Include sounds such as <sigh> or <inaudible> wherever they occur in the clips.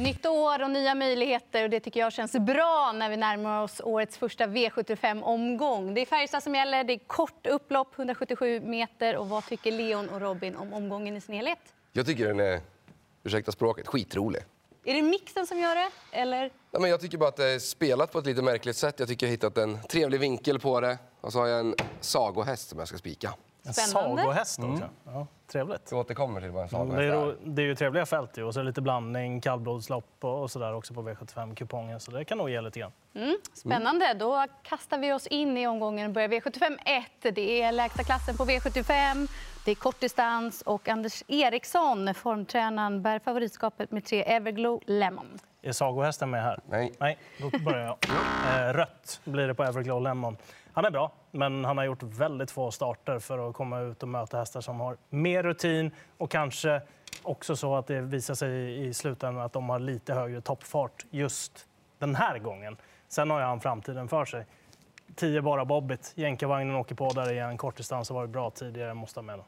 Nytt år och nya möjligheter. och Det tycker jag känns bra när vi närmar oss årets första V75-omgång. Det är Färjestad som gäller. Det är kort upplopp, 177 meter. Och vad tycker Leon och Robin om omgången i sin helhet? Jag tycker den är, ursäkta språket, skitrolig. Är det mixen som gör det? Eller? Ja, men jag tycker bara att det är spelat på ett lite märkligt sätt. Jag tycker jag hittat en trevlig vinkel på det. Och så har jag en sagohäst som jag ska spika. En Spännande. sagohäst också. Ja, trevligt. Vi återkommer till vad en Det sagohäst är, är. det är ju trevliga fält ju. och så det lite blandning, kallblodslopp och, och sådär också på V75-kupongen. Så det kan nog ge lite grann. Spännande. Då kastar vi oss in i omgången och börjar V75 1. Det är lägsta klassen på V75. Det är kortdistans och Anders Eriksson, formtränaren, bär favoritskapet med tre Everglow Lemon. Är sagohästen med här? Nej. Nej, då börjar jag. Eh, rött blir det på Everglow Lemon. Han är bra, men han har gjort väldigt få starter för att komma ut och möta hästar som har mer rutin och kanske också så att det visar sig i slutändan att de har lite högre toppfart just den här gången. Sen har han framtiden för sig. 10 bara Bobbit. Jänkarvagnen åker på där igen. Kortdistans har varit bra tidigare. Måste ha med dem.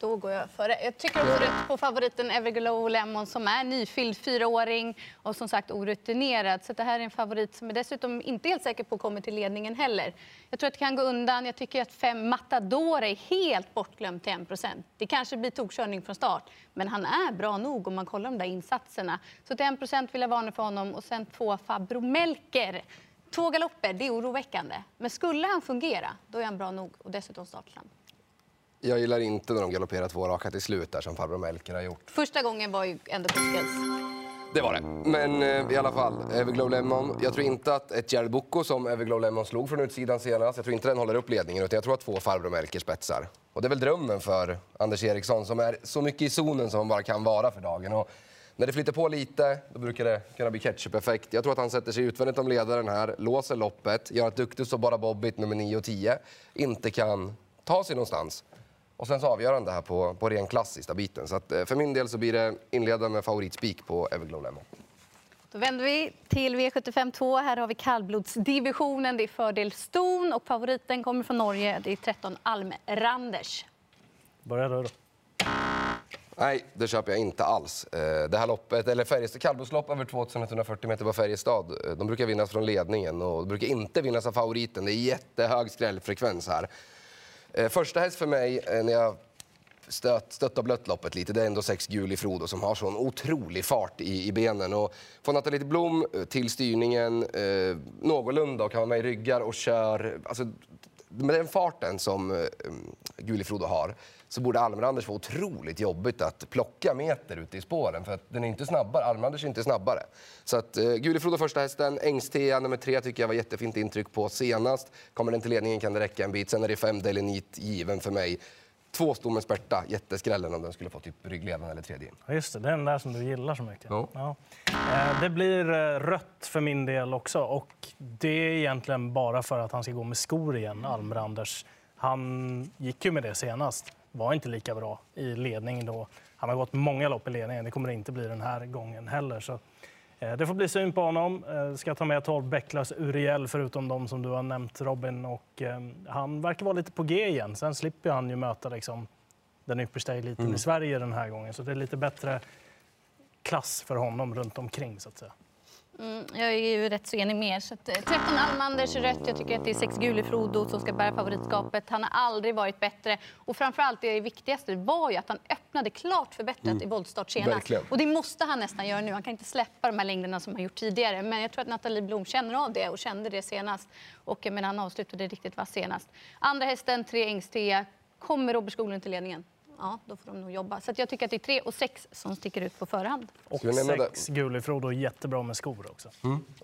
Då går jag före. Jag tycker också rätt på favoriten Everglow Lemon som är nyfylld fyraåring och som sagt orutinerad. Så det här är en favorit som är dessutom inte helt säker på kommer till ledningen heller. Jag tror att det kan gå undan. Jag tycker att fem Matador är helt bortglömd till 1 Det kanske blir tokkörning från start, men han är bra nog om man kollar de där insatserna. Så till 1 vill jag varna för honom och sen två Fabro Melker. Två galopper, det är oroväckande. Men skulle han fungera, då är han bra nog och dessutom startland. Jag gillar inte när de galopperar två raka till slut där som farbror Melker har gjort. Första gången var ju ändå kuskens. Det var det. Men eh, i alla fall, Everglow Lemon. Jag tror inte att ett Jared Bocco som Everglow Lemon slog från utsidan senast, jag tror inte den håller upp ledningen utan jag tror att två farbror Melker spetsar. Och det är väl drömmen för Anders Eriksson som är så mycket i zonen som han bara kan vara för dagen. Och när det flyter på lite, då brukar det kunna bli ketchup-effekt. Jag tror att han sätter sig utvändigt om ledaren här, låser loppet, gör att Duktus så bara Bobbit nummer 9 och 10 inte kan ta sig någonstans. Och sen så avgör han det här på, på ren klass sista biten. Så att, eh, för min del så blir det inleda med favoritspik på Everglow Lemon. Då vänder vi till V75 2. Här har vi kallblodsdivisionen. Det är fördel Ston och favoriten kommer från Norge. Det är 13 Almranders. Börja du då. Nej, det köper jag inte alls. Eh, Det här loppet, eller Färjestad kallblodslopp över 2140 meter på Färjestad, eh, de brukar vinnas från ledningen och de brukar inte vinnas av favoriten. Det är jättehög skrällfrekvens här. Eh, första häst för mig, eh, när jag stött, stött och blött loppet lite, det är ändå sex gul Frodo som har sån otrolig fart i, i benen. Och får Nathalie Blom eh, till styrningen eh, någorlunda och kan vara med i ryggar och kör, alltså, med den farten som eh, mm, Guli Frodo har så borde Almranders få otroligt jobbigt att plocka meter ute i spåren för att den är inte snabbare. Almranders är inte snabbare. Så att eh, Guli Frodo första hästen, Engstea nummer tre tycker jag var jättefint intryck på senast. Kommer den till ledningen kan det räcka en bit. Sen är det fem Delenit given för mig. Två stommen spärta, jätteskrällen om den skulle få typ ryggledaren eller tredje in. Just det, den där som du gillar så mycket. Ja. Ja. Eh, Det blir eh, rött för min del också. Och det är egentligen bara för att han ska gå med skor igen, Almranders. Han gick ju med det senast. Var inte lika bra i ledning då. Han har gått många lopp i ledningen. Det kommer det inte bli den här gången heller. Så eh, det får bli syn på honom. Eh, Ska ta med 12 Becklas Uriel förutom de som du har nämnt Robin. Och, eh, han verkar vara lite på G igen. Sen slipper han ju möta liksom, den yppersta eliten i Sverige den här gången. Så det är lite bättre klass för honom runt omkring så att säga. Mm, jag är ju rätt så enig med er. Så att, eh, 13 Almanders är rött. Jag tycker att det är sex Guli Frodo som ska bära favoritskapet. Han har aldrig varit bättre. Och framförallt det viktigaste var ju att han öppnade klart förbättrat i voltstart senast. Verkligen. Och det måste han nästan göra nu. Han kan inte släppa de här längderna som han gjort tidigare. Men jag tror att Nathalie Blom känner av det och kände det senast. Och menar, han avslutade riktigt vass senast. Andra hästen, tre Engstea. Kommer Robert Skoglund till ledningen? Ja, då får de nog jobba. Så att jag tycker att det är tre och sex som sticker ut på förhand. Och sex Gulifrodo jättebra med skor också.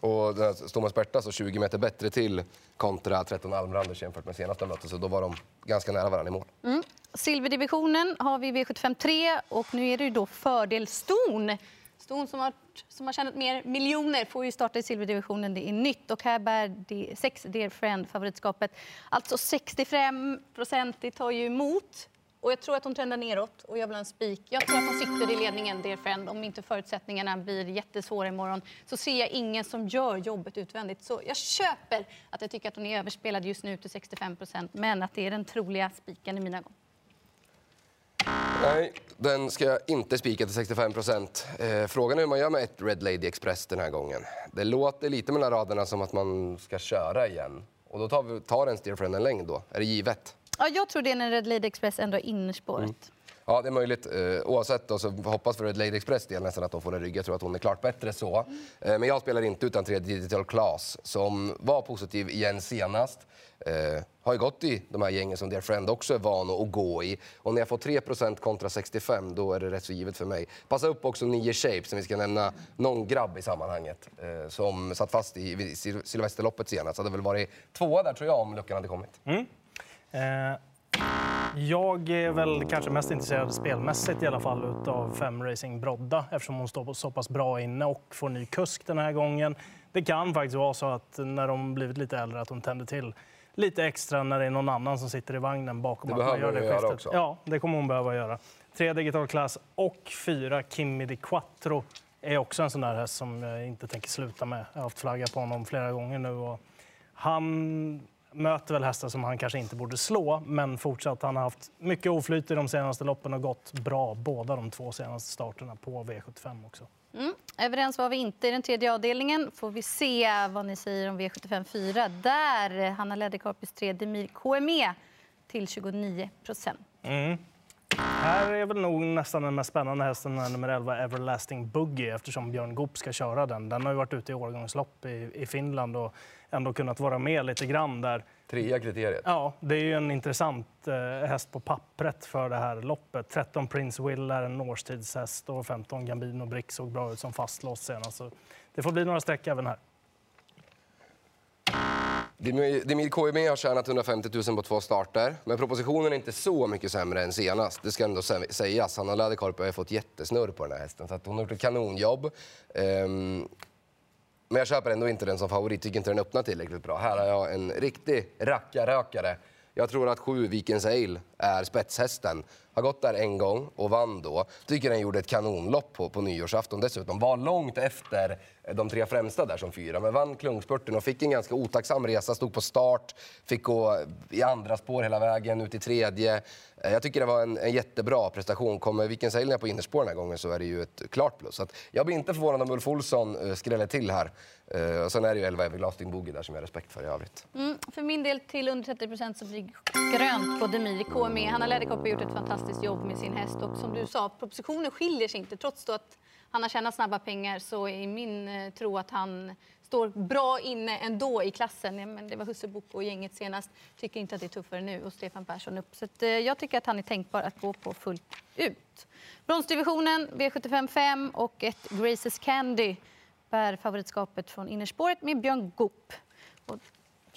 Och den här Stomas Berta så 20 meter bättre till kontra 13 Almranders jämfört med senaste mötet. Så då var de ganska nära varandra i mål. Silverdivisionen har vi V75 3 och nu är det ju då fördel Ston. Ston som har, som har tjänat mer miljoner får ju starta i silverdivisionen. Det är nytt och här bär det, sex Dear Friend favoritskapet. Alltså 65 procent, det tar ju emot. Och jag tror att de trendar neråt och jag vill ha en spik. Jag tror att de sitter i ledningen, Dear Friend. Om inte förutsättningarna blir jättesvåra imorgon så ser jag ingen som gör jobbet utvändigt. Så jag köper att jag tycker att hon är överspelad just nu till 65 procent, men att det är den troliga spiken i mina ögon. Nej, den ska jag inte spika till 65 procent. Eh, frågan är hur man gör med ett Red Lady Express den här gången. Det låter lite mellan raderna som att man ska köra igen. Och då tar, vi, tar en Steer Friend en längd då. Är det givet? Ja, jag tror det är när Red Lady Express ändå är innerspåret. Mm. Ja, det är möjligt. Eh, oavsett då, så hoppas för Red Lady Express del nästan att hon får en rygg. Jag tror att hon är klart bättre så. Eh, men jag spelar inte utan 3 Digital Class som var positiv igen senast. Eh, har ju gått i de här gängen som Dear Friend också är van att gå i. Och när jag får 3% kontra 65 då är det rätt så givet för mig. Passa upp också 9 Shapes, som vi ska nämna någon grabb i sammanhanget eh, som satt fast i, i Silvesterloppet senast. Så det hade väl varit tvåa där tror jag om luckan hade kommit. Mm. Eh, jag är väl kanske mest intresserad spelmässigt i alla fall av Fem Racing Brodda eftersom hon står så pass bra inne och får ny kusk den här gången. Det kan faktiskt vara så att när de blivit lite äldre att hon tänder till lite extra när det är någon annan som sitter i vagnen bakom. Det behöver man gör det göra också. Ja, det kommer hon behöva göra. Tre digital class och fyra Kimi di Quattro är också en sån där häst som jag inte tänker sluta med. Jag har haft flagga på honom flera gånger nu. Och han möter väl hästar som han kanske inte borde slå, men fortsatt. Han har haft mycket oflyt i de senaste loppen och gått bra båda de två senaste starterna på V75 också. Mm. Överens var vi inte i den tredje avdelningen. Får vi se vad ni säger om V75 4. Där Hanna Lederkorpis 3 Demir KME till 29 procent. Mm. Här är väl nog nästan den mest spännande hästen, nummer 11, Everlasting Boogie, eftersom Björn Goop ska köra den. Den har ju varit ute i årgångslopp i, i Finland och ändå kunnat vara med lite grann där. Trea kriteriet. Ja, det är ju en intressant eh, häst på pappret för det här loppet. 13 Prince Will är en årstidshäst och 15 Gambino Brick såg bra ut som fastlåst senast. Så det får bli några streck även här. Demir KME har tjänat 150 000 på två starter, men propositionen är inte så mycket sämre än senast. Det ska ändå sägas. Hanna Läderkorpi har fått jättesnurr på den här hästen, så att hon har gjort ett kanonjobb. Um, men jag köper ändå inte den som favorit, tycker inte den öppnar tillräckligt bra. Här har jag en riktig rackarrökare. Jag tror att sju Vikens Ale är spetshästen. Har gått där en gång och vann då. Tycker den gjorde ett kanonlopp på, på nyårsafton dessutom. Var långt efter eh, de tre främsta där som fyra, men vann klungspurten och fick en ganska otacksam resa. Stod på start, fick gå i andra spår hela vägen, ut i tredje. Eh, jag tycker det var en, en jättebra prestation. Kommer Vikens Ale på innerspår den här gången så är det ju ett klart plus. Så jag blir inte förvånad om Ulf Olsson eh, skräller till här. Och sen är det ju 11 Everlasting Boogie där som jag har respekt för i övrigt. Mm, för min del till under 30 procent, så blir grönt på Demir med. Hanna Läderkopp har gjort ett fantastiskt jobb med sin häst och som du sa, propositionen skiljer sig inte. Trots att han har tjänat snabba pengar så är min eh, tro att han står bra inne ändå i klassen. Men det var Husse och gänget senast. Tycker inte att det är tuffare nu och Stefan Persson upp. Så att, eh, jag tycker att han är tänkbar att gå på fullt ut. Bronsdivisionen V75 5 och ett Graces Candy bär favoritskapet från innerspåret med Björn Goop. Och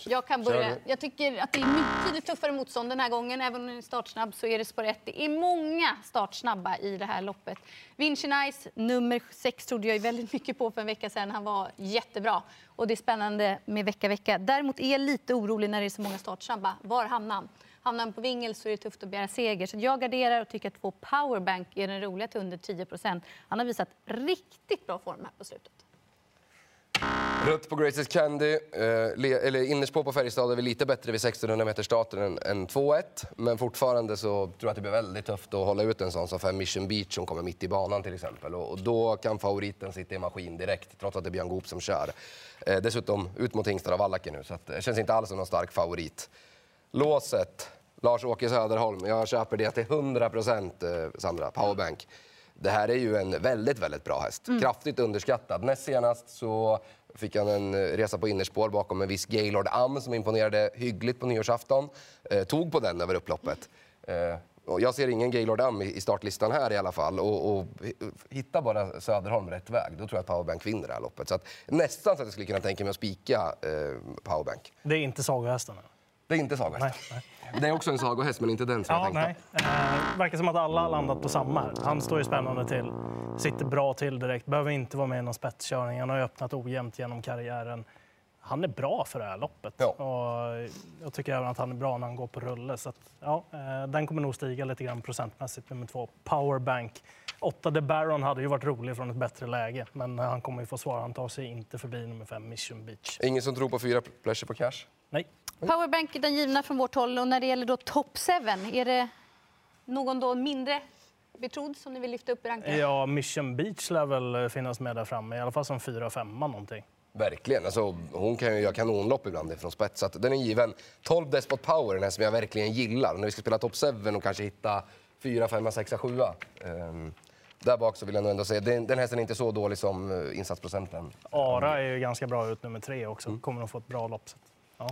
jag kan börja. Jag tycker att det är mycket tuffare motstånd den här gången. Även om den är startsnabb så är det spår 1. Det är många startsnabba i det här loppet. Vinci Nice, nummer 6, trodde jag väldigt mycket på för en vecka sedan. Han var jättebra. Och det är spännande med vecka vecka. Däremot är jag lite orolig när det är så många startsnabba. Var hamnar han? Hamnar han på vingel så är det tufft att begära seger. Så jag garderar och tycker att två powerbank är den roliga till under 10% Han har visat riktigt bra form här på slutet. Rött på Graces Candy. Eh, eller innerspår på Färjestad är väl lite bättre vid 1600 meter starten än, än 2-1. Men fortfarande så tror jag att det blir väldigt tufft att hålla ut en sån som 5 Mission Beach som kommer mitt i banan till exempel. Och, och då kan favoriten sitta i maskin direkt, trots att det är Björn Goop som kör. Eh, dessutom ut mot Tingstad och Wallacker nu, så att, det känns inte alls som någon stark favorit. Låset, Lars-Åke Söderholm. Jag köper det till 100 procent, eh, Sandra. Powerbank. Det här är ju en väldigt, väldigt bra häst. Mm. Kraftigt underskattad. Näst senast så fick han en resa på innerspår bakom en viss Gaylord Am som imponerade hyggligt på nyårsafton. Eh, tog på den över upploppet. Eh, och jag ser ingen Gaylord Am i startlistan här i alla fall. Och, och hitta bara Söderholm rätt väg, då tror jag att Powerbank vinner det här loppet. Så att, nästan så att jag skulle kunna tänka mig att spika eh, Powerbank. Det är inte sagohästen? Det är inte sagohästen. Det är också en sagohäst, men inte den som ja, jag tänkte. Nej. Eh, verkar som att alla har landat på samma här. Han står ju spännande till. Sitter bra till direkt. Behöver inte vara med i någon spetskörning. Han har öppnat ojämnt genom karriären. Han är bra för det här loppet. Ja. Och jag tycker även att han är bra när han går på rulle. Så att, ja, eh, den kommer nog stiga lite grann procentmässigt. Nummer två, Powerbank. Åtta The Baron hade ju varit rolig från ett bättre läge, men han kommer ju få svara. Han tar sig inte förbi nummer fem, Mission Beach. Ingen som tror på fyra Pleasure på cash? Nej. Powerbank är den givna från vårt håll. Och när det gäller då top 7, är det någon då mindre betrodd som ni vill lyfta upp i rankingen? Ja, Mission Beach lär väl finnas med där framme, i alla fall som fyra, femma någonting. Verkligen. Alltså, hon kan ju göra kanonlopp ibland ifrån spets. Så att den är given. 12 Despot Power, den här som jag verkligen gillar. När vi ska spela Top 7 och kanske hitta 4, 5, 6, 7. Um, där bak så vill jag ändå säga, den, den hästen är inte så dålig som uh, insatsprocenten. Ara är ju ganska bra ut nummer tre också. Mm. Kommer att få ett bra lopp. Ja.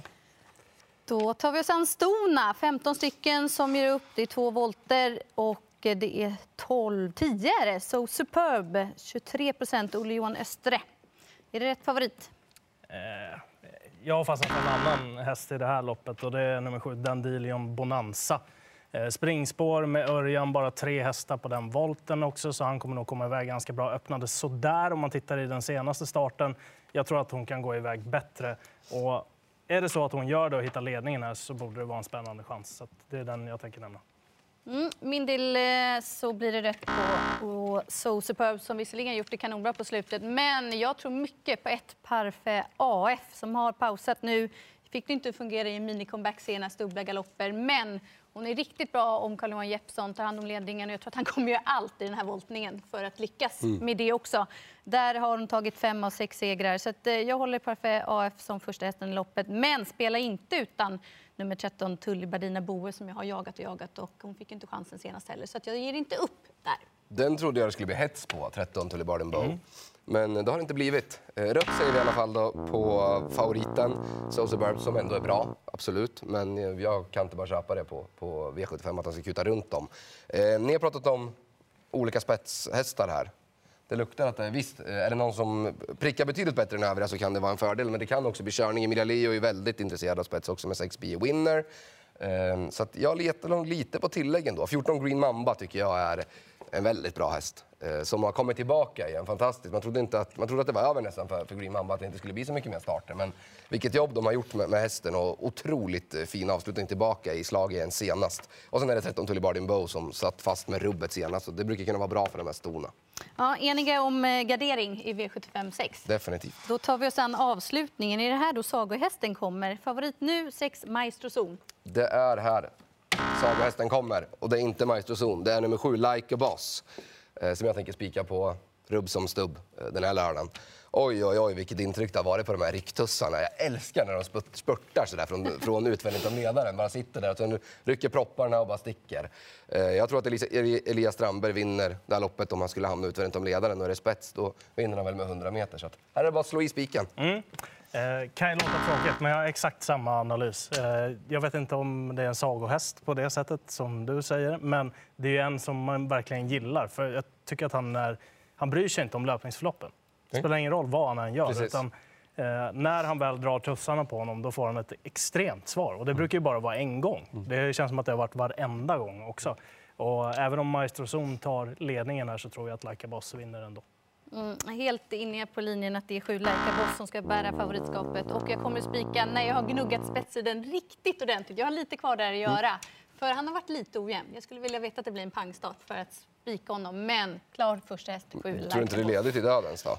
Då tar vi oss an stona, 15 stycken som ger upp. Det är två volter och eh, det är 12, 10 är det. So Superb, 23 procent, Olle Johan Östre. Är det rätt favorit? Eh, jag har fastnat för en annan häst i det här loppet och det är nummer sju, Dandelion Bonanza. Eh, springspår med Örjan, bara tre hästar på den volten också, så han kommer nog komma iväg ganska bra. Öppnade sådär om man tittar i den senaste starten. Jag tror att hon kan gå iväg bättre. Och är det så att hon gör det och hittar ledningen här så borde det vara en spännande chans. Så det är den jag tänker nämna. Mm, min del eh, så blir det rätt på, och So Superb som visserligen gjort det kanonbra på slutet. Men jag tror mycket på ett Parfait AF som har pausat nu. Fick det inte fungera i en mini-comeback senast, dubbla galopper. Men hon är riktigt bra om Carl-Johan Jeppsson tar hand om ledningen. Jag tror att han kommer göra allt i den här voltningen för att lyckas mm. med det också. Där har hon tagit fem av sex segrar. Så eh, jag håller Parfait AF som första hästen i loppet. Men spela inte utan nummer 13 Tully Bardina Boe som jag har jagat och jagat och hon fick inte chansen senast heller. Så jag ger inte upp där. Den trodde jag det skulle bli hets på, 13 Tullibarden Bow. Mm. Men det har det inte blivit. Eh, rött säger vi i alla fall då på favoriten, Sosa Burb, som ändå är bra, absolut. Men eh, jag kan inte bara köpa det på, på V75, att han ska kuta runt dem. Eh, ni har pratat om olika spetshästar här. Det luktar att det, är... visst, är det någon som prickar betydligt bättre än övriga så kan det vara en fördel. Men det kan också bli körning. Emilia Leo är väldigt intresserad av spets också med 6 B Winner. Ehm, så jag letar nog lite på tilläggen då. 14 Green Mamba tycker jag är en väldigt bra häst som har kommit tillbaka igen. Fantastiskt. Man trodde, inte att, man trodde att det var över nästan för, för Green Mamba, att det inte skulle bli så mycket mer starter. Men vilket jobb de har gjort med, med hästen och otroligt eh, fin avslutning tillbaka i slag igen senast. Och sen är det 13 Tully Bardin Bow som satt fast med rubbet senast. Och det brukar kunna vara bra för de här stona. Ja, eniga om eh, gardering i V75 6. Definitivt. Då tar vi oss an avslutningen. Är det här då sagohästen kommer? Favorit nu, 6 Maestro Zon. Det är här sagohästen kommer. Och det är inte Maestro Zon, det är nummer sju, Like a Boss. Eh, som jag tänker spika på rubb som stubb eh, den här lördagen. Oj, oj, oj, vilket intryck det har varit på de här ricktussarna. Jag älskar när de spurtar så där från, från utvändigt av ledaren. Bara sitter där och sen rycker propparna och bara sticker. Eh, jag tror att Elias Strandberg vinner det här loppet om han skulle hamna utvändigt om ledaren. Och är det spets, då vinner han väl med 100 meter. Så att här är det bara att slå i spiken. Mm. Eh, kan ju låta tråkigt, men jag har exakt samma analys. Eh, jag vet inte om det är en sagohäst på det sättet som du säger, men det är en som man verkligen gillar. För jag tycker att han, är, han bryr sig inte om löpningsförloppen. Det spelar ingen roll vad han än gör. Utan, eh, när han väl drar tussarna på honom, då får han ett extremt svar. Och det mm. brukar ju bara vara en gång. Mm. Det känns som att det har varit varenda gång också. Och även om Maestro Zon tar ledningen här så tror jag att Like Boss vinner ändå. Mm, helt inne på linjen att det är sju Boss som ska bära favoritskapet. Och jag kommer spika när jag har gnuggat spetsen riktigt ordentligt. Jag har lite kvar där att göra. Mm. För han har varit lite ojämn. Jag skulle vilja veta att det blir en pangstart för att spika honom. Men klar första häst, sju Tror du inte det leder till dödens då?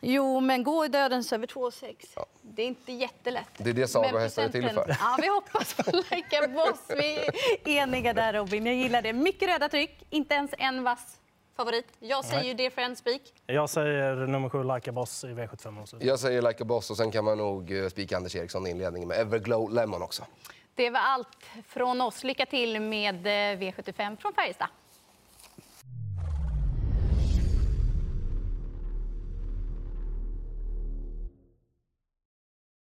Jo, men gå i dödens över 2,6. Ja. Det är inte jättelätt. Det är det sagohästar är till för. Ja, vi hoppas på <laughs> Like a Boss. Vi är eniga där, Robin. Jag gillar det. Mycket röda tryck, inte ens en vass favorit. Jag säger ju Dear Friend Speak. Jag säger nummer sju, Like a Boss i V75. Också. Jag säger Like a Boss och sen kan man nog eh, spika Anders Eriksson i inledningen med Everglow Lemon också. Det var allt från oss. Lycka till med eh, V75 från Färjestad.